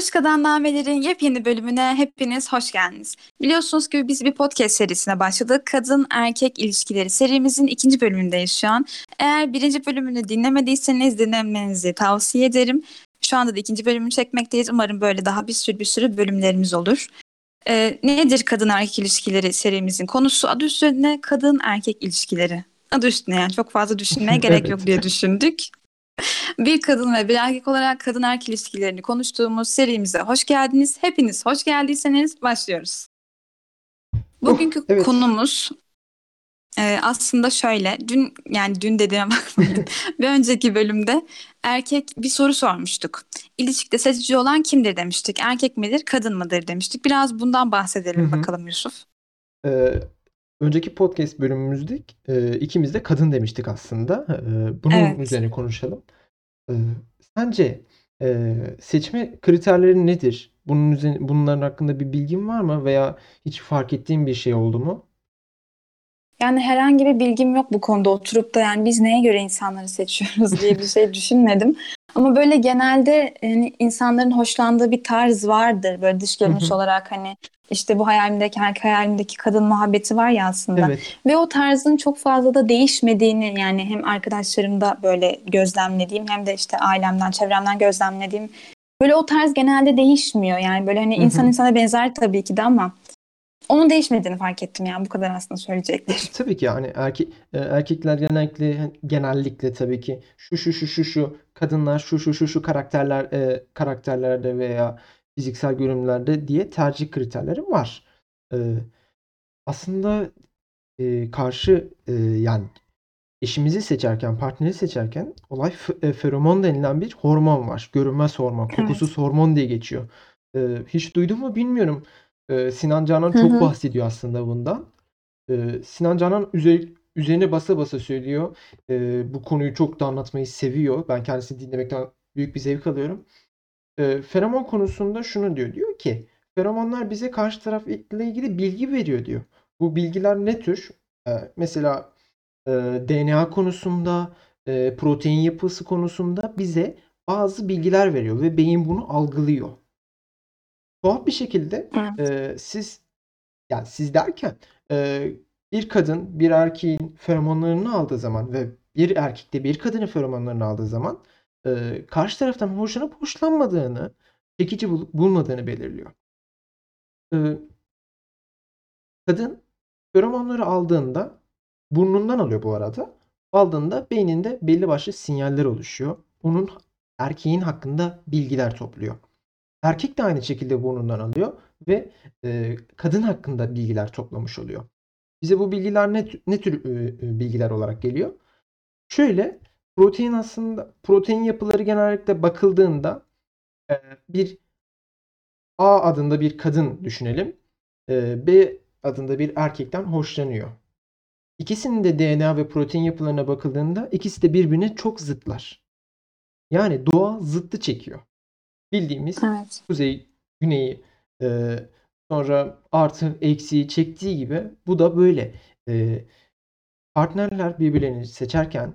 Tırşka'dan Namelerin yepyeni bölümüne hepiniz hoş geldiniz. Biliyorsunuz ki biz bir podcast serisine başladık. Kadın erkek ilişkileri serimizin ikinci bölümündeyiz şu an. Eğer birinci bölümünü dinlemediyseniz dinlemenizi tavsiye ederim. Şu anda da ikinci bölümünü çekmekteyiz. Umarım böyle daha bir sürü bir sürü bölümlerimiz olur. Ee, nedir kadın erkek ilişkileri serimizin konusu? Adı üstünde kadın erkek ilişkileri. Adı üstüne yani çok fazla düşünmeye gerek yok diye düşündük. Bir kadın ve bir erkek olarak kadın erkek ilişkilerini konuştuğumuz serimize hoş geldiniz. Hepiniz hoş geldiyseniz başlıyoruz. Bugünkü Oh, evet. konumuz e, aslında şöyle. Dün yani dün dediğime bakmayın. bir önceki bölümde erkek bir soru sormuştuk. İlişkide seçici olan kimdir demiştik. Erkek midir, kadın mıdır demiştik. Biraz bundan bahsedelim Hı hı. bakalım Yusuf. Ee, önceki podcast bölümümüzde e, ikimiz de kadın demiştik aslında. Ee, bunun Evet. üzerine konuşalım. Ee, sence e, seçme kriterleri nedir? Bunun üzerine, bunların hakkında bir bilgin var mı veya hiç fark ettiğin bir şey oldu mu? Yani herhangi bir bilgim yok bu konuda oturup da yani biz neye göre insanları seçiyoruz diye bir şey düşünmedim. Ama böyle genelde hani insanların hoşlandığı bir tarz vardır. Böyle dış görünüş olarak hani işte bu hayalimdeki erkek hayalimdeki kadın muhabbeti var ya aslında. Evet. Ve o tarzın çok fazla da değişmediğini yani hem arkadaşlarımda böyle gözlemlediğim hem de işte ailemden, çevremden gözlemlediğim böyle o tarz genelde değişmiyor. Yani böyle hani insan insana benzer tabii ki de ama onun değişmediğini fark ettim yani bu kadar aslında söyleyeceklerim. Tabii ki yani erkek e, erkekler genellikle genellikle tabii ki şu şu şu şu şu kadınlar şu şu şu şu karakterler e, karakterlerde veya fiziksel görünümlerde diye tercih kriterleri var. E, aslında e, karşı e, yani eşimizi seçerken, partneri seçerken olay e, feromon denilen bir hormon var. Görünmez hormon, Evet. kokusuz hormon diye geçiyor. E, hiç duydun mu bilmiyorum. E, Sinan Canan çok bahsediyor aslında bundan. E, Sinan Canan üzer- üzerine basa basa söylüyor. E, bu konuyu çok da anlatmayı seviyor. Ben kendisini dinlemekten büyük bir zevk alıyorum. E, feromon konusunda şunu diyor. Diyor ki feromonlar bize karşı taraf ile ilgili bilgi veriyor diyor. Bu bilgiler ne tür? E, mesela e, DNA konusunda, e, protein yapısı konusunda bize bazı bilgiler veriyor ve beyin bunu algılıyor. Tuhaf bir şekilde Evet. e, siz yani siz derken e, bir kadın bir erkeğin feromonlarını aldığı zaman ve bir erkek de bir kadının feromonlarını aldığı zaman e, karşı taraftan hoşlanıp hoşlanmadığını, çekici bulup bulmadığını belirliyor. E, kadın feromonları aldığında burnundan alıyor bu arada. Aldığında beyninde belli başlı sinyaller oluşuyor. Onun erkeğin hakkında bilgiler topluyor. Erkek de aynı şekilde burnundan alıyor ve e, kadın hakkında bilgiler toplamış oluyor. Bize bu bilgiler ne, ne tür e, bilgiler olarak geliyor? Şöyle protein aslında protein yapıları genellikle bakıldığında e, bir A adında bir kadın düşünelim. E, B adında bir erkekten hoşlanıyor. İkisinin de DNA ve protein yapılarına bakıldığında ikisi de birbirine çok zıtlar. Yani doğa zıttı çekiyor. Bildiğimiz Evet. kuzey, güneyi, e, sonra artı eksiği çektiği gibi bu da böyle. E, partnerler birbirlerini seçerken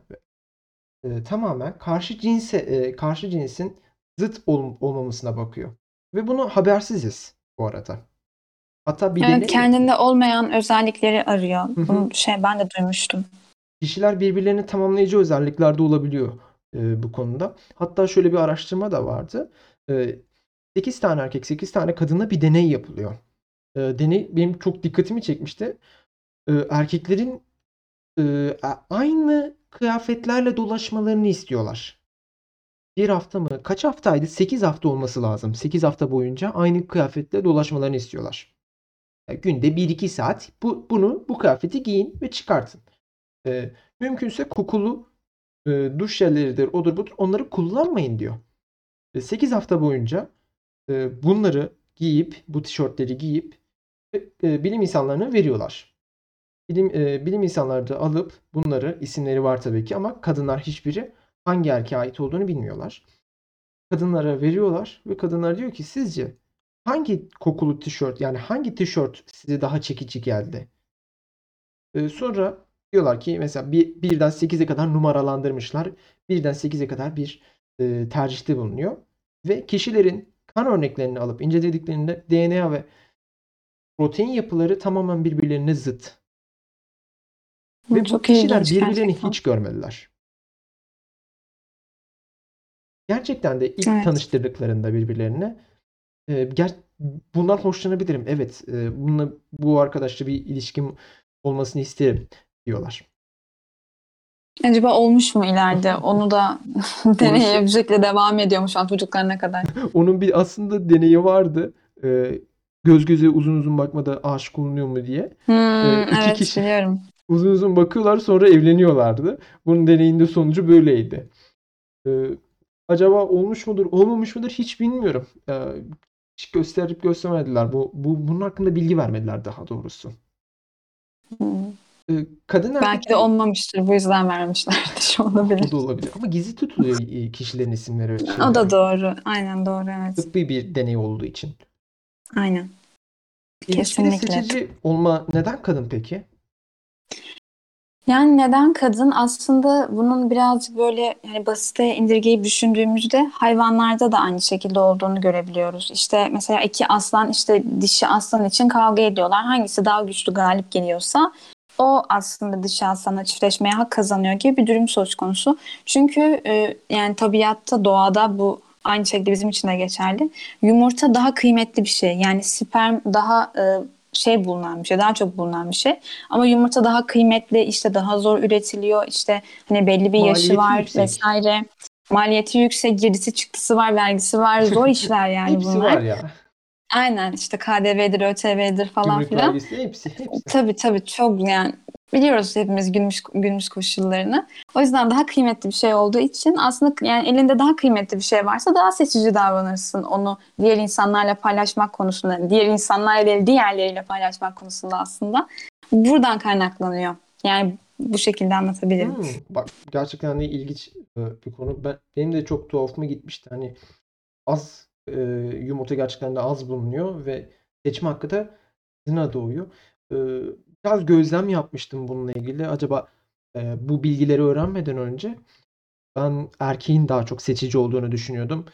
e, tamamen karşı cinse e, karşı cinsin zıt ol- olmamasına bakıyor. Ve bunu habersiziz bu arada. Hatta bir Evet, kendinde olmayan özellikleri arıyor. Bunu şey ben de duymuştum. Kişiler birbirlerini tamamlayıcı özelliklerde olabiliyor e, bu konuda. Hatta şöyle bir araştırma da vardı. E, 8 tane erkek, 8 tane kadınla bir deney yapılıyor. E, deney benim çok dikkatimi çekmişti. E, erkeklerin e, aynı kıyafetlerle dolaşmalarını istiyorlar. Bir hafta mı? Kaç haftaydı? 8 hafta olması lazım. 8 hafta boyunca aynı kıyafetle dolaşmalarını istiyorlar. Yani günde 1-2 saat bu, bunu bu kıyafeti giyin ve çıkartın. E, mümkünse kokulu e, duş jelleridir, odur budur onları kullanmayın diyor. 8 hafta boyunca e, bunları giyip, bu tişörtleri giyip e, bilim insanlarına veriyorlar. Bilim, e, bilim insanları da alıp bunları, isimleri var tabii ki ama kadınlar hiçbiri hangi erkeğe ait olduğunu bilmiyorlar. Kadınlara veriyorlar ve kadınlar diyor ki sizce hangi kokulu tişört yani hangi tişört size daha çekici geldi? E, sonra diyorlar ki mesela bir, birden 8'e kadar numaralandırmışlar. Birden 8'e kadar bir e, tercihte bulunuyor. Ve kişilerin kan örneklerini alıp incelediklerinde DNA ve protein yapıları tamamen birbirlerine zıt. Bu Ve bu çok kişiler ilginç birbirlerini gerçekten. hiç görmediler. Gerçekten de ilk Evet. tanıştırdıklarında birbirlerine e, ger- bundan hoşlanabilirim. Evet, e, bununla bu arkadaşla bir ilişkim olmasını isterim diyorlar. Acaba olmuş mu ileride? Onu da deneye bir şekilde devam ediyor mu şu an çocuklarına kadar? Onun bir aslında deneyi vardı. E, göz göze uzun uzun bakmada aşık olunuyor mu diye. Hmm, iki evet kişi- biliyorum. Uzun uzun bakıyorlar sonra evleniyorlardı. Bunun deneyinde sonucu böyleydi. E, acaba olmuş mudur, olmamış mıdır hiç bilmiyorum. E, hiç gösterip göstermediler. Bu, bu bunun hakkında bilgi vermediler daha doğrusu. Hmm. E, kadın Belki erkek de olmamıştır. Bu yüzden vermemişlerdir. Şu olabilir. o da olabilir. Ama gizli tutuluyor e, kişilerin isimleri. ve O da doğru. Aynen doğru evet. Tıbbi bir deney olduğu için. Aynen. İlişkide Kesinlikle. seçici olma neden kadın peki? Yani neden kadın? Aslında bunun birazcık böyle yani basite indirgeyip düşündüğümüzde hayvanlarda da aynı şekilde olduğunu görebiliyoruz. İşte mesela iki aslan işte dişi aslan için kavga ediyorlar. Hangisi daha güçlü galip geliyorsa o aslında dişi aslanla çiftleşmeye hak kazanıyor gibi bir durum söz konusu. Çünkü e, yani tabiatta doğada bu aynı şekilde bizim için de geçerli. Yumurta daha kıymetli bir şey. Yani sperm daha e, şey bulunan bir şey, daha çok bulunan bir şey. Ama yumurta daha kıymetli, işte daha zor üretiliyor. İşte hani belli bir yaşı Maliyeti var yüksek. vesaire. Maliyeti yüksek, girdisi çıktısı var, vergisi var. Zor işler yani Hepsi bunlar. var ya. Aynen işte KDV'dir, ÖTV'dir falan Gümrük filan. vergisi hepsi hepsi. Tabii tabii çok yani biliyoruz hepimiz günümüz, günümüz koşullarını. O yüzden daha kıymetli bir şey olduğu için aslında yani elinde daha kıymetli bir şey varsa daha seçici davranırsın. Onu diğer insanlarla paylaşmak konusunda, diğer insanlarla değil diğerleriyle paylaşmak konusunda aslında. Buradan kaynaklanıyor. Yani bu şekilde anlatabilirim. Hmm, bak gerçekten de ilginç e, bir konu. Ben benim de çok tuhafıma gitmişti. Hani az e, yumurta gerçekten de az bulunuyor ve seçme hakkı da kadına doğuyor. E, biraz gözlem yapmıştım bununla ilgili. Acaba e, bu bilgileri öğrenmeden önce ben erkeğin daha çok seçici olduğunu düşünüyordum.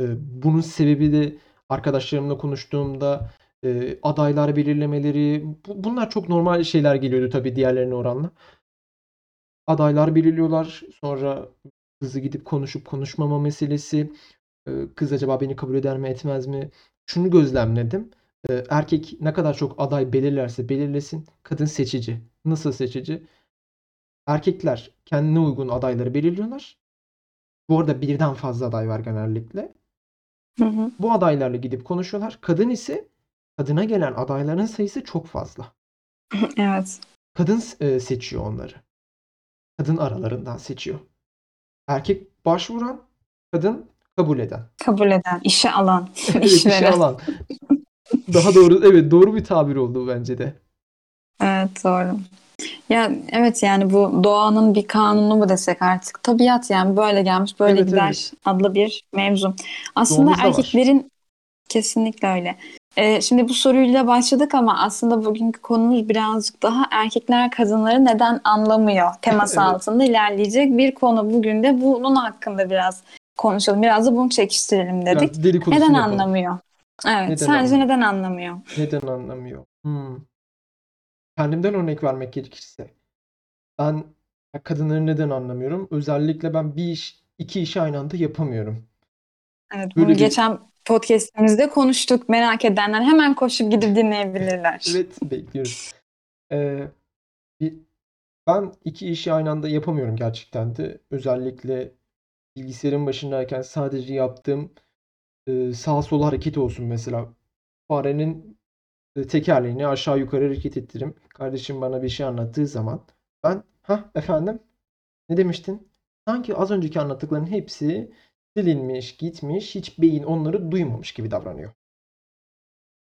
E, bunun sebebi de arkadaşlarımla konuştuğumda e, adaylar belirlemeleri bu- bunlar çok normal şeyler geliyordu tabii diğerlerine oranla. Adaylar belirliyorlar. Sonra kızı gidip konuşup konuşmama meselesi. Kız acaba beni kabul eder mi etmez mi? Şunu gözlemledim. Erkek ne kadar çok aday belirlerse belirlesin kadın seçici. Nasıl seçici? Erkekler kendine uygun adayları belirliyorlar. Bu arada birden fazla aday var genellikle. Hı hı. Bu adaylarla gidip konuşuyorlar. Kadın ise kadına gelen adayların sayısı çok fazla. Evet. Kadın e, seçiyor onları. Kadın aralarından seçiyor. Erkek başvuran, kadın kabul eden. Kabul eden, işe alan, Evet, işe işveren. alan. Daha doğru, evet doğru bir tabir oldu bence de. Evet doğru. Ya evet yani bu doğanın bir kanunu mu desek artık tabiat yani böyle gelmiş böyle Evet, gider evet. adlı bir mevzu. Aslında Doğamızda var. erkeklerin kesinlikle öyle. Ee, şimdi bu soruyla başladık ama aslında bugünkü konumuz birazcık daha erkekler kadınları neden anlamıyor teması Evet. altında ilerleyecek bir konu. Bugün de bunun hakkında biraz konuşalım. Biraz da bunu çekiştirelim dedik. Biraz dedikodusunu Neden yapalım. anlamıyor? Evet, Neden sence anlamıyor? neden anlamıyor? Neden anlamıyor? Hmm. Kendimden örnek vermek gerekirse. Ben kadınları neden anlamıyorum? Özellikle ben bir iş, iki işi aynı anda yapamıyorum. Evet, Böyle bunu bir- geçen podcast'imizde konuştuk. Merak edenler hemen koşup gidip dinleyebilirler. Evet, bekliyoruz. Ee, bir- ben iki işi aynı anda yapamıyorum gerçekten de. Özellikle bilgisayarın başındayken sadece yaptığım e, sağa sola hareket olsun mesela. Farenin e, tekerleğini aşağı yukarı hareket ettiririm. Kardeşim bana bir şey anlattığı zaman ben ha efendim ne demiştin? Sanki az önceki anlattıkların hepsi silinmiş, gitmiş, hiç beyin onları duymamış gibi davranıyor.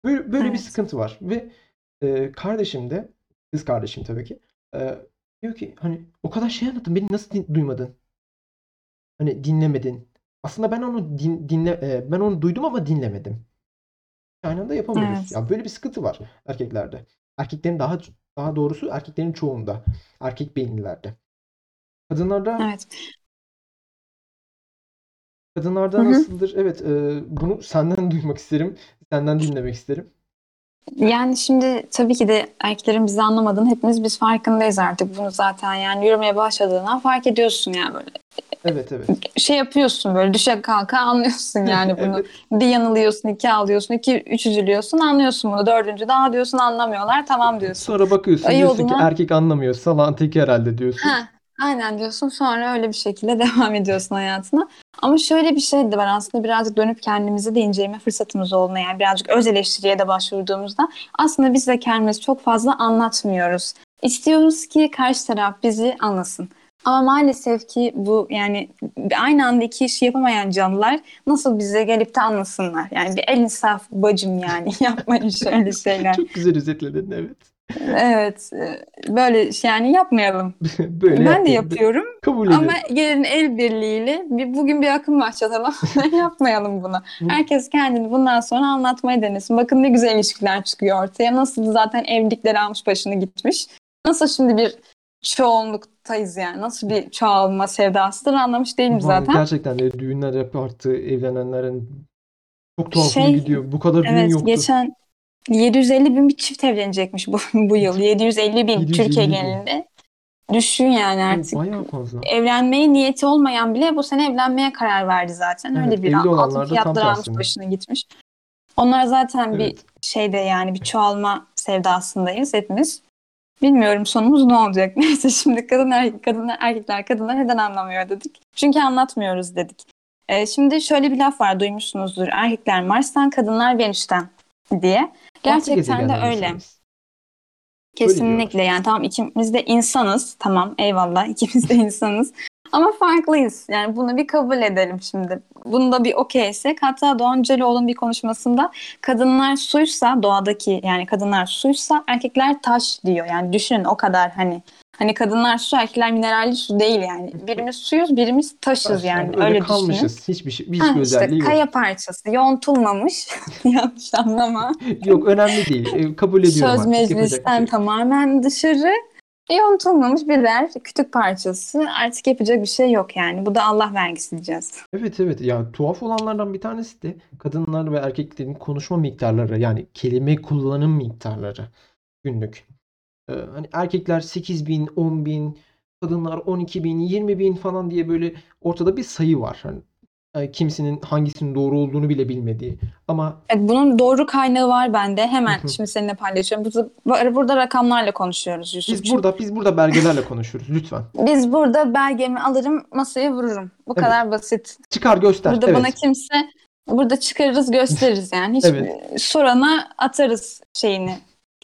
Böyle, böyle bir Evet. sıkıntı var ve e, kardeşim de kız kardeşim tabii ki e, diyor ki hani o kadar şey anlattın beni nasıl duymadın? Hani dinlemedin. Aslında ben onu din- dinle e, ben onu duydum ama dinlemedim. Aynı anda yapamıyoruz. Evet. Ya böyle bir sıkıntı var erkeklerde. Erkeklerin daha daha doğrusu erkeklerin çoğunda. Erkek beyinlilerde. Kadınlarda Evet. Kadınlarda Hı hı. nasıldır? Evet, eee, bunu senden duymak isterim. Senden dinlemek isterim. Yani şimdi tabii ki de erkeklerin bizi anlamadığını hepimiz biz farkındayız artık. Bunu zaten yani yürümeye başladığından fark ediyorsun yani böyle. Evet, evet. Şey yapıyorsun böyle düşe kalka anlıyorsun yani bunu. Evet. Bir yanılıyorsun, iki ağlıyorsun, iki, üç üzülüyorsun anlıyorsun bunu. Dördüncü daha diyorsun anlamıyorlar tamam diyorsun. Sonra bakıyorsun Ayı diyorsun ki erkek anlamıyor. Salağın teki herhalde diyorsun. Ha, aynen diyorsun sonra öyle bir şekilde devam ediyorsun hayatına. Ama şöyle bir şey de var aslında birazcık dönüp kendimizi de inceleme fırsatımız olduğunda yani birazcık öz eleştiriye de başvurduğumuzda aslında biz de kendimizi çok fazla anlatmıyoruz. İstiyoruz ki karşı taraf bizi anlasın. Ama maalesef ki bu yani aynı anda iki işi yapamayan canlılar nasıl bize gelip de anlasınlar? Yani bir el insaf bacım yani yapmayın şöyle şeyler. Çok güzel özetledin evet. Evet e, böyle şey yani yapmayalım. Böyle ben de yapıyorum. Kabul Ama ediyorum. gelin el birliğiyle bir, bugün bir akım başlatalım. Yapmayalım bunu. Herkes kendini bundan sonra anlatmayı denesin. Bakın ne güzel ilişkiler çıkıyor ortaya. Nasıl zaten evlilikleri almış başını gitmiş. Nasıl şimdi bir çoğunluktayız yani. Nasıl bir çoğalma sevdasıdır anlamış değilim Vallahi zaten. Gerçekten de düğünler hep arttı. Evlenenlerin çok tuhafıma Şey, gidiyor. Bu kadar düğün Evet yoktu. geçen 750 bin bir çift evlenecekmiş bu, bu yıl. 750 bin 750 Türkiye bin. genelinde. Düşün yani artık. bayağı fazla. evlenmeye niyeti olmayan bile bu sene evlenmeye karar verdi zaten. Evet, Öyle bir altın fiyatları almış başına gitmiş. Onlar zaten bir Evet. şeyde yani bir çoğalma sevdasındayız hepimiz. Bilmiyorum sonumuz ne olacak. Neyse şimdi kadın erkek, kadınlar erkekler kadınlar neden anlamıyor dedik. Çünkü anlatmıyoruz dedik. Ee, şimdi şöyle bir laf var duymuşsunuzdur. Erkekler Mars'tan, kadınlar Venüs'ten diye. Gerçekten de öyle. misiniz? Kesinlikle. yani tamam ikimiz de insanız. Tamam eyvallah. İkimiz de insanız. Ama farklıyız. Yani bunu bir kabul edelim şimdi. Bunda bir okeysek hatta Doğan Cüceloğlu'nun bir konuşmasında kadınlar suysa doğadaki yani kadınlar suysa erkekler taş diyor. Yani düşünün o kadar hani hani kadınlar su erkekler mineralli su değil yani birimiz suyuz birimiz taşız yani öyle, öyle düşünün. kalmışız. Hiçbir şey, hiçbir Ha, işte özelliği yok. kaya parçası yontulmamış yanlış anlama. Yok önemli değil. E, kabul ediyorum Söz meclisten şey tamamen dışarı yontulmamış birer kütük parçası. Artık yapacak bir şey yok yani. Bu da Allah vergisi diyeceğiz. Evet evet ya tuhaf olanlardan bir tanesi de kadınlar ve erkeklerin konuşma miktarları yani kelime kullanım miktarları günlük. Hani erkekler 8 bin, 10 bin, kadınlar 12 bin, 20 bin falan diye böyle ortada bir sayı var. Hani kimsenin hangisinin doğru olduğunu bile bilmediği. Ama Evet, bunun doğru kaynağı var bende. Hemen şimdi seninle paylaşıyorum. Burada, burada rakamlarla konuşuyoruz biz Yusuf'cuğum. burada biz burada belgelerle konuşuruz lütfen. Biz burada belgemi alırım masaya vururum. Bu Evet. kadar basit. Çıkar göster. Burada evet. bana kimse burada çıkarırız gösteririz yani. Hiç Evet. sorana atarız şeyini.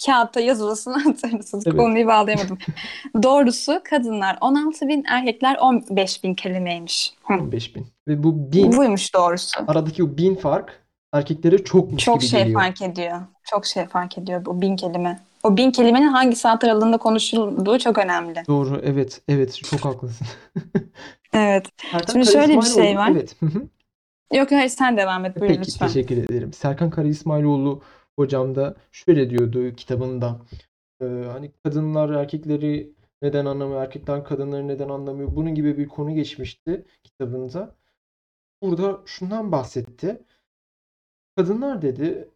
Kağıtta yazılısını atarız. Evet. Konuyu bağlayamadım. Doğrusu kadınlar 16 bin, erkekler 15 bin kelimeymiş. Hı. 15 bin. Ve bu bin Buymuş doğrusu. aradaki o bin fark erkeklere çokmuş Çok gibi şey geliyor. fark ediyor. Çok şey fark ediyor bu bin kelime. O bin kelimenin hangi saat aralığında konuşulduğu çok önemli. Doğru evet evet çok haklısın. Evet. Serkan Şimdi şöyle bir şey var. Evet. Yok hayır sen devam et buyur Peki lütfen. teşekkür ederim. Serkan Kara İsmailoğlu hocam da şöyle diyordu kitabında. Ee, hani kadınlar erkekleri neden anlamıyor, erkekler kadınları neden anlamıyor. Bunun gibi bir konu geçmişti kitabında. Burada şundan bahsetti. Kadınlar dedi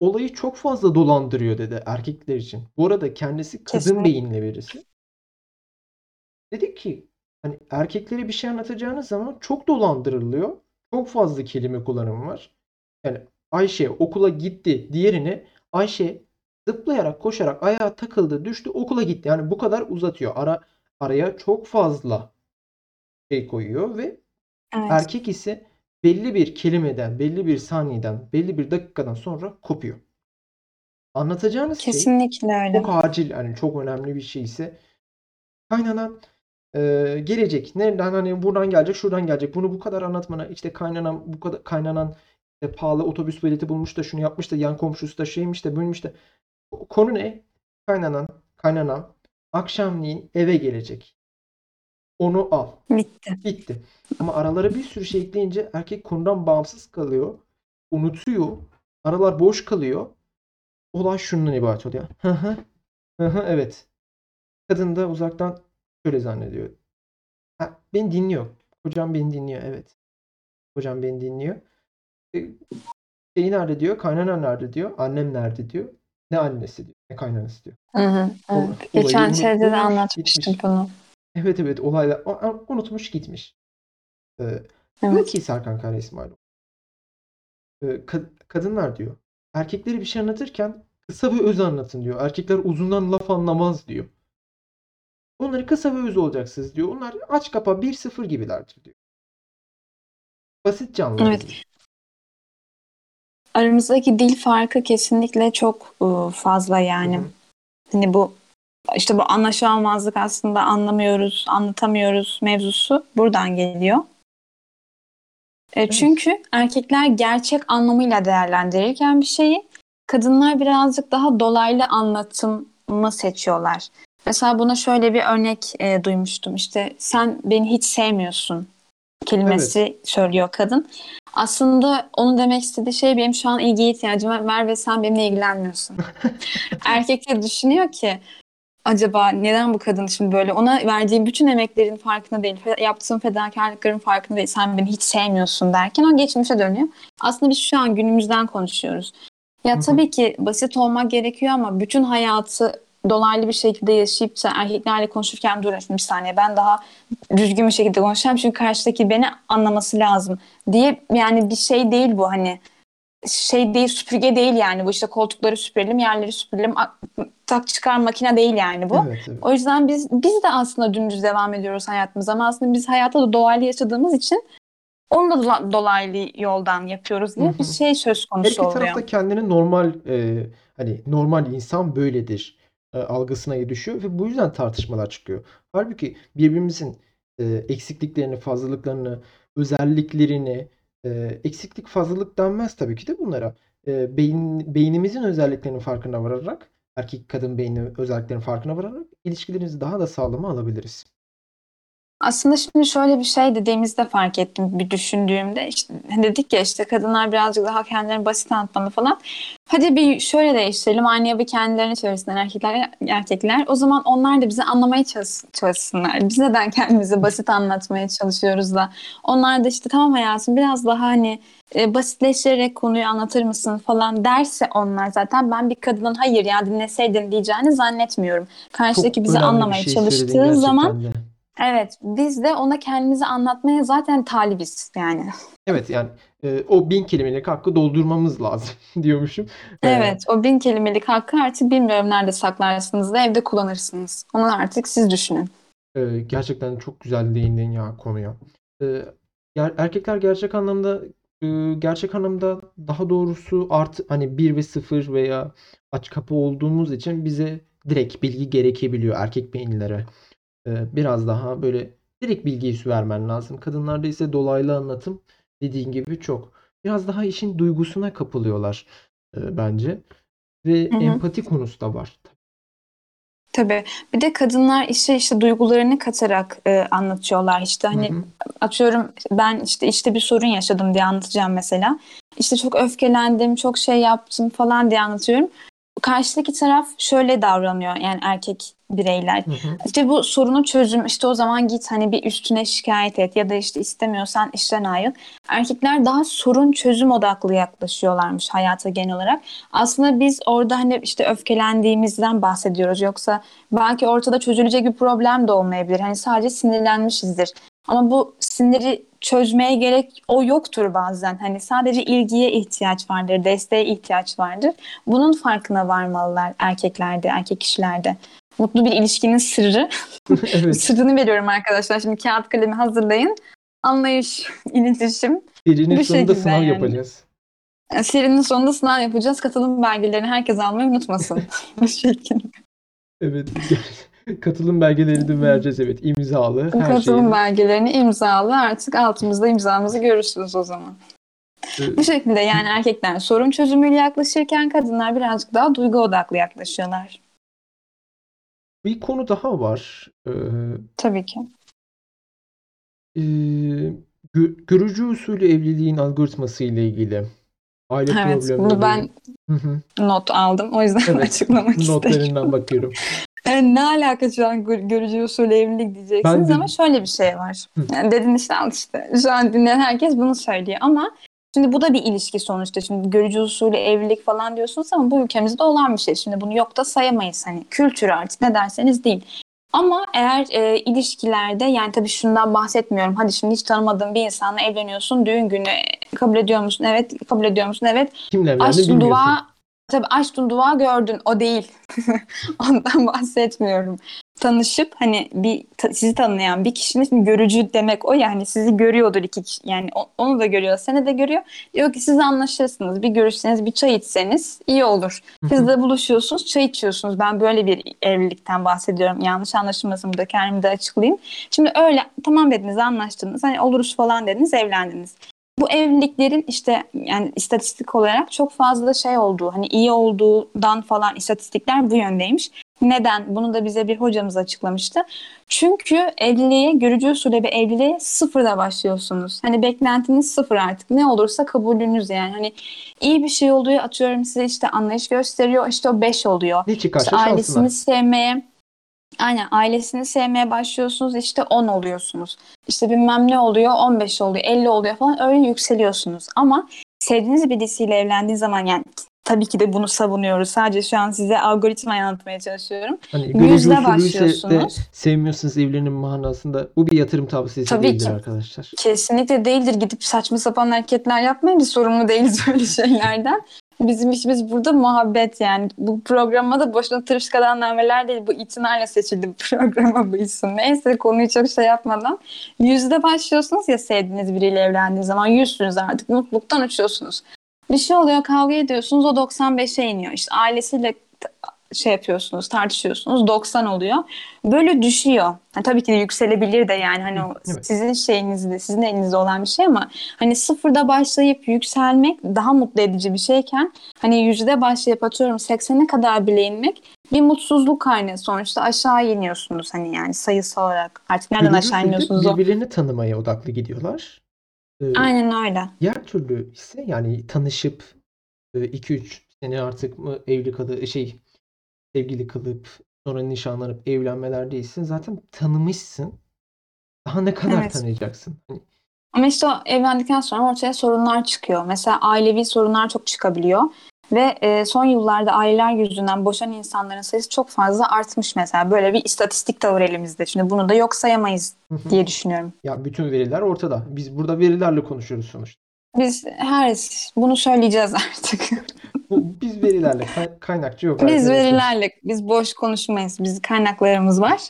olayı çok fazla dolandırıyor dedi erkekler için. Bu arada kendisi kadın Kesinlikle. beyinli birisi. Dedi ki hani erkeklere bir şey anlatacağınız zaman çok dolandırılıyor. Çok fazla kelime kullanımı var. Yani Ayşe okula gitti. Diğerini Ayşe zıplayarak koşarak ayağa takıldı düştü okula gitti. Yani bu kadar uzatıyor. Ara araya çok fazla şey koyuyor ve Evet. erkek ise belli bir kelimeden, belli bir saniyeden, belli bir dakikadan sonra kopuyor. Anlatacağınız şey Kesinlikle öyle. çok acil yani çok önemli bir şey ise kaynanan e, gelecek. Nereden hani buradan gelecek, şuradan gelecek. Bunu bu kadar anlatmana işte kaynanan bu kadar kaynanan pahalı otobüs bileti bulmuş da şunu yapmış da yan komşusu da şeymiş de buymuş da konu ne? Kaynanan, kaynanan akşamleyin eve gelecek. Onu al. Bitti. Bitti. Ama aralara bir sürü şey ekleyince erkek konudan bağımsız kalıyor. Unutuyor. Aralar boş kalıyor. Olay şundan ibaret oluyor. Hı hı. Hı hı evet. Kadın da uzaktan şöyle zannediyor. Ha, beni dinliyor. Kocam beni dinliyor evet. Hocam beni dinliyor. E, şeyi nerede diyor? Kaynanan nerede diyor? Annem nerede diyor? Ne annesi diyor? Ne kaynanası diyor. Hı hı, evet. Geçen şeyde de anlatmıştım gitmiş. bunu. Evet evet olayla unutmuş gitmiş. Ee, Diyor Evet. ki Serkan Kara İsmailov. e, ka- kadınlar diyor. Erkekleri bir şey anlatırken kısa ve öz anlatın diyor. Erkekler uzundan laf anlamaz diyor. Onları kısa ve öz olacaksınız diyor. Onlar aç kapa 1-0 gibilerdir diyor. Basitçe anlatın Evet. diyor. Aramızdaki dil farkı kesinlikle çok ıı, fazla yani. Hı hı. Hani bu işte bu anlaşılmazlık aslında anlamıyoruz, anlatamıyoruz mevzusu buradan geliyor. E, çünkü erkekler gerçek anlamıyla değerlendirirken bir şeyi kadınlar birazcık daha dolaylı anlatımı seçiyorlar. Mesela buna şöyle bir örnek e, duymuştum. İşte sen beni hiç sevmiyorsun kelimesi söylüyor kadın. Aslında onun demek istediği şey benim şu an ilgiye ihtiyacım var Mer ve sen benimle ilgilenmiyorsun. Erkek de düşünüyor ki acaba neden bu kadın şimdi böyle ona verdiği bütün emeklerin farkında değil, yaptığım fedakarlıkların farkında değil, sen beni hiç sevmiyorsun derken o geçmişe dönüyor. Aslında biz şu an günümüzden konuşuyoruz. Ya tabii ki basit olmak gerekiyor ama bütün hayatı dolaylı bir şekilde yaşayıp erkeklerle konuşurken dur şimdi bir saniye ben daha düzgün bir şekilde konuşacağım çünkü karşıdaki beni anlaması lazım diye yani bir şey değil bu hani şey değil süpürge değil yani bu işte koltukları süpürelim yerleri süpürelim tak çıkar makine değil yani bu. Evet, evet. O yüzden biz biz de aslında dümdüz devam ediyoruz hayatımıza ama aslında biz hayatta da dolaylı yaşadığımız için onu da dola- dolaylı yoldan yapıyoruz diye Hı bir şey söz Her konusu iki oluyor. taraf da kendini normal e, hani normal insan böyledir e, algısına düşüyor ve bu yüzden tartışmalar çıkıyor. Halbuki birbirimizin e, eksikliklerini, fazlalıklarını, özelliklerini e, eksiklik fazlalık denmez tabii ki de bunlara. E, beyin, beynimizin özelliklerinin farkına vararak erkek kadın beyni özelliklerinin farkına vararak ilişkilerimizi daha da sağlama alabiliriz. Aslında şimdi şöyle bir şey dediğimizde fark ettim bir düşündüğümde işte dedik ya işte kadınlar birazcık daha kendilerini basit anlatmalı falan. Hadi bir şöyle değiştirelim aynaya bir kendilerini çevirsinler erkekler erkekler. O zaman onlar da bizi anlamaya çalış- çalışsınlar. Biz neden kendimizi basit anlatmaya çalışıyoruz da onlar da işte tamam hayatım biraz daha hani e, basitleştirerek konuyu anlatır mısın falan derse onlar zaten ben bir kadının hayır ya dinleseydin diyeceğini zannetmiyorum. Karşıdaki Çok bizi anlamaya şey çalıştığı zaman de. Evet, biz de ona kendimizi anlatmaya zaten talibiz yani. Evet yani e, o bin kelimelik hakkı doldurmamız lazım diyormuşum. E, Evet, o bin kelimelik hakkı artık bilmiyorum nerede saklarsınız da evde kullanırsınız. Onu artık siz düşünün. e, gerçekten çok güzel değindin ya konuya. E, erkekler gerçek anlamda e, gerçek anlamda daha doğrusu artı hani 1 ve 0 veya aç kapı olduğumuz için bize direkt bilgi gerekebiliyor erkek beyinlere. E, biraz daha böyle direkt bilgiyi vermen lazım. Kadınlarda ise dolaylı anlatım dediğin gibi çok. Biraz daha işin duygusuna kapılıyorlar e, bence. Ve Hı hı. empati konusu da var. Tabii. Bir de kadınlar işe işte duygularını katarak e, anlatıyorlar. İşte Hı hani hı. atıyorum ben işte işte bir sorun yaşadım diye anlatacağım mesela. İşte çok öfkelendim, çok şey yaptım falan diye anlatıyorum. Karşıdaki taraf şöyle davranıyor yani erkek bireyler. Hı hı. İşte bu sorunun çözüm işte o zaman git hani bir üstüne şikayet et ya da işte istemiyorsan işten ayrıl. Erkekler daha sorun çözüm odaklı yaklaşıyorlarmış hayata genel olarak. Aslında biz orada hani işte öfkelendiğimizden bahsediyoruz. Yoksa belki ortada çözülecek bir problem de olmayabilir. Hani sadece sinirlenmişizdir. Ama bu siniri çözmeye gerek o yoktur bazen. Hani sadece ilgiye ihtiyaç vardır, desteğe ihtiyaç vardır. Bunun farkına varmalılar erkeklerde, erkek kişilerde. Mutlu bir ilişkinin sırrı. Evet. Sırrını veriyorum arkadaşlar. Şimdi kağıt kalemi hazırlayın. Anlayış, iletişim. Serinin Bu sonunda sınav yani. yapacağız. Serinin sonunda sınav yapacağız. Katılım belgelerini herkes almayı unutmasın. Bu şekilde. Evet. Katılım belgelerini de vereceğiz evet. İmzalı her Katılım şeyini. belgelerini imzalı. Artık altımızda imzamızı görürsünüz o zaman. Bu şekilde yani erkekler sorun çözümüyle yaklaşırken kadınlar birazcık daha duygu odaklı yaklaşıyorlar. Bir konu daha var. Ee, Tabii ki. e, gö- görücü usulü evliliğin algoritması ile ilgili. Aile Evet, problemleri. bunu ben not aldım. O yüzden Evet, açıklamak istedim. Notlarından bakıyorum. Yani ne alaka şu an gör- görücü usulü evlilik diyeceksiniz Ben ama şöyle bir şey var. Yani dedin işte al işte. Şu an dinleyen herkes bunu söylüyor ama şimdi bu da bir ilişki sonuçta. Şimdi görücü usulü evlilik falan diyorsunuz ama bu ülkemizde olan bir şey. Şimdi bunu yok da sayamayız hani kültür artık ne derseniz değil. Ama eğer e, ilişkilerde yani tabii şundan bahsetmiyorum. Hadi şimdi hiç tanımadığın bir insanla evleniyorsun. Düğün günü kabul ediyor musun? Evet. Kabul ediyor musun? Evet. Kimle evlendi Açtın bilmiyorsun. dua, tabii açtın dua gördün. O değil. Ondan bahsetmiyorum. Tanışıp hani bir ta- sizi tanıyan bir kişinin görücü demek o yani sizi görüyordur iki kişi yani o- onu da görüyor seni de görüyor. Diyor ki siz anlaşırsınız bir görüşseniz bir çay içseniz iyi olur. Siz de buluşuyorsunuz çay içiyorsunuz. Ben böyle bir evlilikten bahsediyorum. Yanlış anlaşılmasın burada kendimi de açıklayayım. Şimdi öyle tamam dediniz anlaştınız. Hani oluruz falan dediniz evlendiniz bu evliliklerin işte yani istatistik olarak çok fazla şey olduğu hani iyi olduğundan falan istatistikler bu yöndeymiş. Neden? Bunu da bize bir hocamız açıklamıştı. Çünkü evliliğe, görücü usulü bir evliliğe sıfırda başlıyorsunuz. Hani beklentiniz sıfır artık. Ne olursa kabulünüz yani. Hani iyi bir şey oluyor atıyorum size işte anlayış gösteriyor işte o beş oluyor. Ne çıkarsa İşte ailesini sevmeye Aynen ailesini sevmeye başlıyorsunuz işte 10 oluyorsunuz. İşte bilmem ne oluyor 15 oluyor 50 oluyor falan öyle yükseliyorsunuz. Ama sevdiğiniz birisiyle evlendiğiniz zaman yani tabii ki de bunu savunuyoruz. Sadece şu an size algoritma anlatmaya çalışıyorum. Hani Yüzde de başlıyorsunuz. sevmiyorsunuz evlenin manasında. Bu bir yatırım tavsiyesi Tabii değildir ki. arkadaşlar. Kesinlikle değildir. Gidip saçma sapan hareketler yapmayın. Biz sorumlu değiliz böyle şeylerden. Bizim işimiz burada muhabbet yani. Bu programa da boşuna tırışkadan nameler değil. Bu itinayla seçildi bu programa bu isim. Neyse konuyu çok şey yapmadan. Yüzde başlıyorsunuz ya sevdiğiniz biriyle evlendiğiniz zaman yüzsünüz artık. Mutluluktan uçuyorsunuz. Bir şey oluyor kavga ediyorsunuz o 95'e iniyor. İşte ailesiyle şey yapıyorsunuz tartışıyorsunuz 90 oluyor. Böyle düşüyor. Ha, tabii ki de yükselebilir de yani hani o Evet. sizin şeyinizde sizin elinizde olan bir şey ama hani sıfırda başlayıp yükselmek daha mutlu edici bir şeyken hani yüzde başlayıp atıyorum 80'e kadar bile inmek bir mutsuzluk kaynağı sonuçta aşağı iniyorsunuz hani yani sayısal olarak artık nereden Görücü aşağı iniyorsunuz o. birbirlerini tanımaya odaklı gidiyorlar. Ee, Aynen öyle. Diğer türlü ise yani tanışıp 2-3 sene artık mı evli kalı şey sevgili kalıp sonra nişanlanıp evlenmeler değilsin. Zaten tanımışsın. Daha ne kadar Evet. tanıyacaksın? Hani Ama işte o evlendikten sonra ortaya sorunlar çıkıyor. Mesela ailevi sorunlar çok çıkabiliyor. Ve e, son yıllarda aileler yüzünden boşan insanların sayısı çok fazla artmış mesela. Böyle bir istatistik de var elimizde. Şimdi bunu da yok sayamayız diye düşünüyorum. ya bütün veriler ortada. Biz burada verilerle konuşuyoruz sonuçta. Biz her bunu söyleyeceğiz artık. Biz verilerle kay- kaynakçı yok Biz verilerle, biz boş konuşmayız. Biz kaynaklarımız var.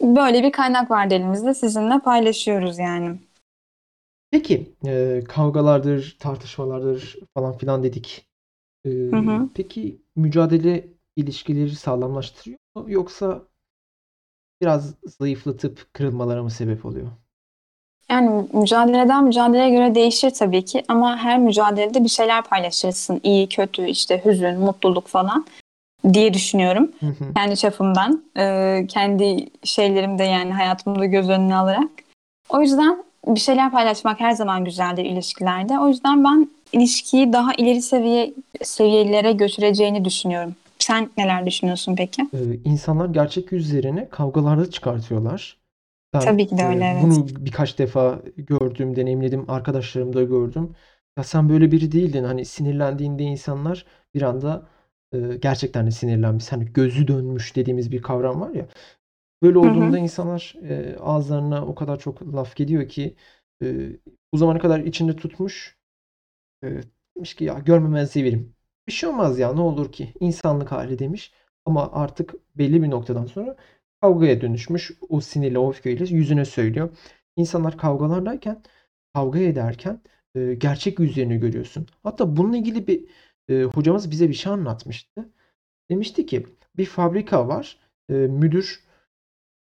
Böyle bir kaynak vardı elimizde. Sizinle paylaşıyoruz yani. Peki e, kavgalardır, tartışmalardır falan filan dedik. E, Hı hı. Peki mücadele ilişkileri sağlamlaştırıyor mu yoksa biraz zayıflatıp kırılmalara mı sebep oluyor? Yani mücadeleden mücadeleye göre değişir tabii ki ama her mücadelede bir şeyler paylaşırsın. İyi, kötü, işte hüzün, mutluluk falan diye düşünüyorum. Hı hı. Kendi çapımdan, e, kendi şeylerimde yani hayatımda göz önüne alarak. O yüzden bir şeyler paylaşmak her zaman güzeldir ilişkilerde. O yüzden ben ilişkiyi daha ileri seviye seviyelere götüreceğini düşünüyorum. Sen neler düşünüyorsun peki? E, insanlar gerçek yüzlerini kavgalarda çıkartıyorlar. Ben Tabii ki de e, öyle, evet. bunu birkaç defa gördüm, deneyimledim, arkadaşlarımda gördüm. Ya sen böyle biri değildin. Hani sinirlendiğinde insanlar bir anda e, gerçekten de sinirlenmiş. Hani gözü dönmüş dediğimiz bir kavram var ya. Böyle Hı hı. olduğunda insanlar e, ağızlarına o kadar çok laf geliyor ki e, bu zamana kadar içinde tutmuş. E, demiş ki ya görmemezliği verim. Bir şey olmaz ya ne olur ki insanlık hali demiş. Ama artık belli bir noktadan sonra kavgaya dönüşmüş. O sinirle o öfkeyle yüzüne söylüyor. İnsanlar kavgalardayken kavga ederken e, gerçek yüzlerini görüyorsun. Hatta bununla ilgili bir e, hocamız bize bir şey anlatmıştı. Demişti ki bir fabrika var. E, müdür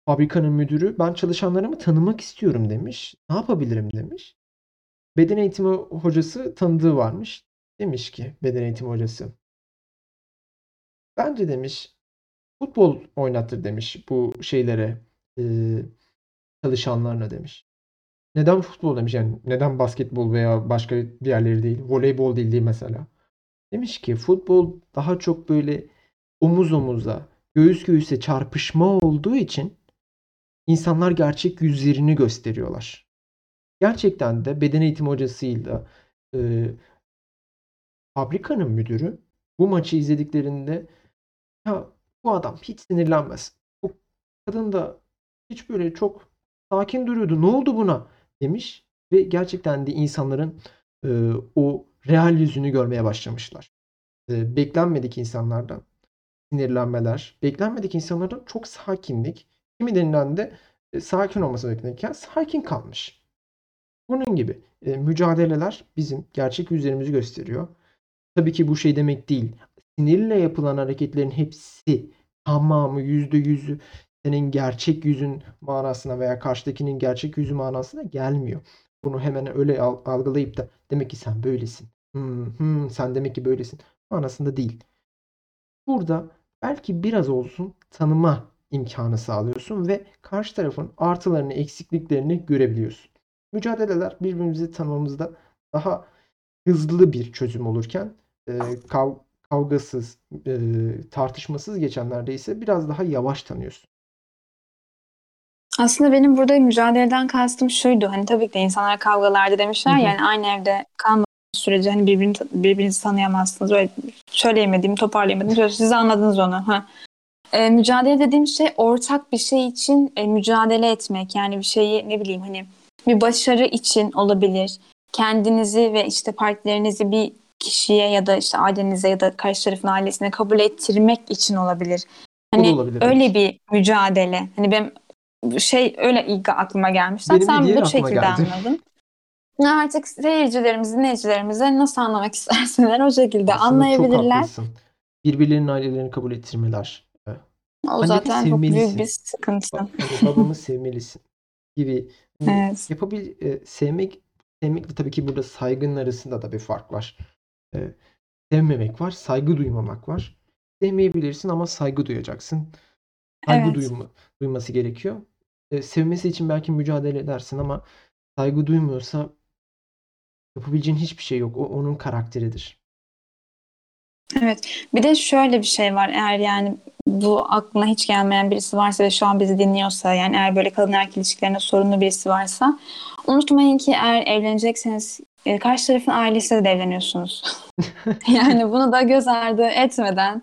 fabrikanın müdürü ben çalışanlarımı tanımak istiyorum demiş. Ne yapabilirim demiş. Beden eğitimi hocası tanıdığı varmış. Demiş ki beden eğitimi hocası. Bence demiş futbol oynattır demiş bu şeylere e, çalışanlarına demiş. Neden futbol demiş yani neden basketbol veya başka diğerleri değil voleybol değil değil mesela. Demiş ki futbol daha çok böyle omuz omuza göğüs göğüse çarpışma olduğu için insanlar gerçek yüzlerini gösteriyorlar. Gerçekten de beden eğitimi hocasıyla e, fabrikanın müdürü bu maçı izlediklerinde ya bu adam hiç sinirlenmez. Bu kadın da hiç böyle çok sakin duruyordu. Ne oldu buna? demiş ve gerçekten de insanların e, o real yüzünü görmeye başlamışlar. E, beklenmedik insanlardan sinirlenmeler, beklenmedik insanlardan çok sakinlik, kimilerinden de e, sakin olması beklenirken sakin kalmış. Bunun gibi e, mücadeleler bizim gerçek yüzlerimizi gösteriyor. Tabii ki bu şey demek değil. Sinirle yapılan hareketlerin hepsi tamamı yüzde yüzü senin gerçek yüzün manasına veya karşıdakinin gerçek yüzü manasına gelmiyor. Bunu hemen öyle algılayıp da demek ki sen böylesin. Hmm, hmm, sen demek ki böylesin manasında değil. Burada belki biraz olsun tanıma imkanı sağlıyorsun ve karşı tarafın artılarını, eksikliklerini görebiliyorsun. Mücadeleler birbirimizi tanımamızda daha hızlı bir çözüm olurken e, kav kavgasız, e, tartışmasız geçenlerde ise biraz daha yavaş tanıyorsun. Aslında benim burada mücadeleden kastım şuydu. Hani tabii ki de insanlar kavgalarda demişler Hı-hı. yani aynı evde kalma sürece hani birbirini, birbirinizi tanıyamazsınız. Öyle söyleyemediğim, toparlayamadım. Siz anladınız onu. Ha. E, mücadele dediğim şey ortak bir şey için e, mücadele etmek. Yani bir şeyi ne bileyim hani bir başarı için olabilir. Kendinizi ve işte partilerinizi bir kişiye ya da işte ailenize ya da karşı tarafın ailesine kabul ettirmek için olabilir. Hani olabilir, öyle evet. bir mücadele. Hani benim şey öyle ilk aklıma gelmişti. Sen bu şekilde geldi. anladın. Artık seyircilerimiz, dinleyicilerimize nasıl anlamak isterseler o şekilde Aslında anlayabilirler. Çok Birbirlerinin ailelerini kabul ettirmeler. O Anneni zaten çok büyük bir sıkıntı. Ba- hani babamı sevmelisin gibi. Hani evet. Yapabil e, sevmek sevmekle tabii ki burada saygının arasında da bir fark var. E, sevmemek var, saygı duymamak var. Sevmeyebilirsin ama saygı duyacaksın. Saygı evet. duyma, duyması gerekiyor. E, sevmesi için belki mücadele edersin ama saygı duymuyorsa Yapabileceğin hiçbir şey yok. O onun karakteridir. Evet. Bir de şöyle bir şey var. Eğer yani bu aklına hiç gelmeyen birisi varsa ve şu an bizi dinliyorsa yani eğer böyle kadın erkek ilişkilerinde sorunlu birisi varsa unutmayın ki eğer evlenecekseniz e, karşı tarafın ailesiyle de evleniyorsunuz. yani bunu da göz ardı etmeden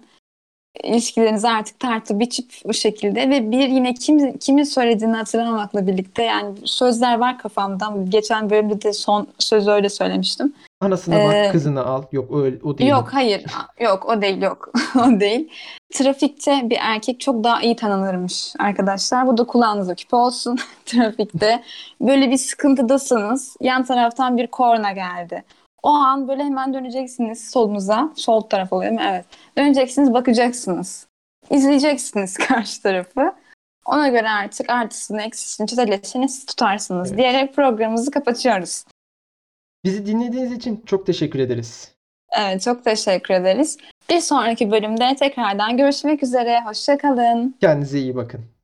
ilişkilerinizi artık tartı biçip bu şekilde ve bir yine kim kimin söylediğini hatırlamamakla birlikte yani sözler var kafamda. Geçen bölümde de son sözü öyle söylemiştim. Anasına bak ee, kızını al. Yok öyle o değil. Yok hayır. yok o değil yok. o değil. Trafikte bir erkek çok daha iyi tanınırmış arkadaşlar. Bu da kulağınıza küpe olsun. Trafikte böyle bir sıkıntıdasınız. Yan taraftan bir korna geldi. O an böyle hemen döneceksiniz solunuza. Sol taraf oluyor mu? Evet. Döneceksiniz bakacaksınız. İzleyeceksiniz karşı tarafı. Ona göre artık artısını eksisini çözeleşini siz tutarsınız evet. diyerek programımızı kapatıyoruz. Bizi dinlediğiniz için çok teşekkür ederiz. Evet çok teşekkür ederiz. Bir sonraki bölümde tekrardan görüşmek üzere. Hoşçakalın. Kendinize iyi bakın.